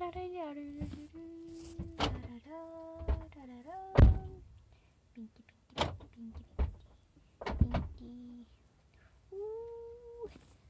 ラララるララ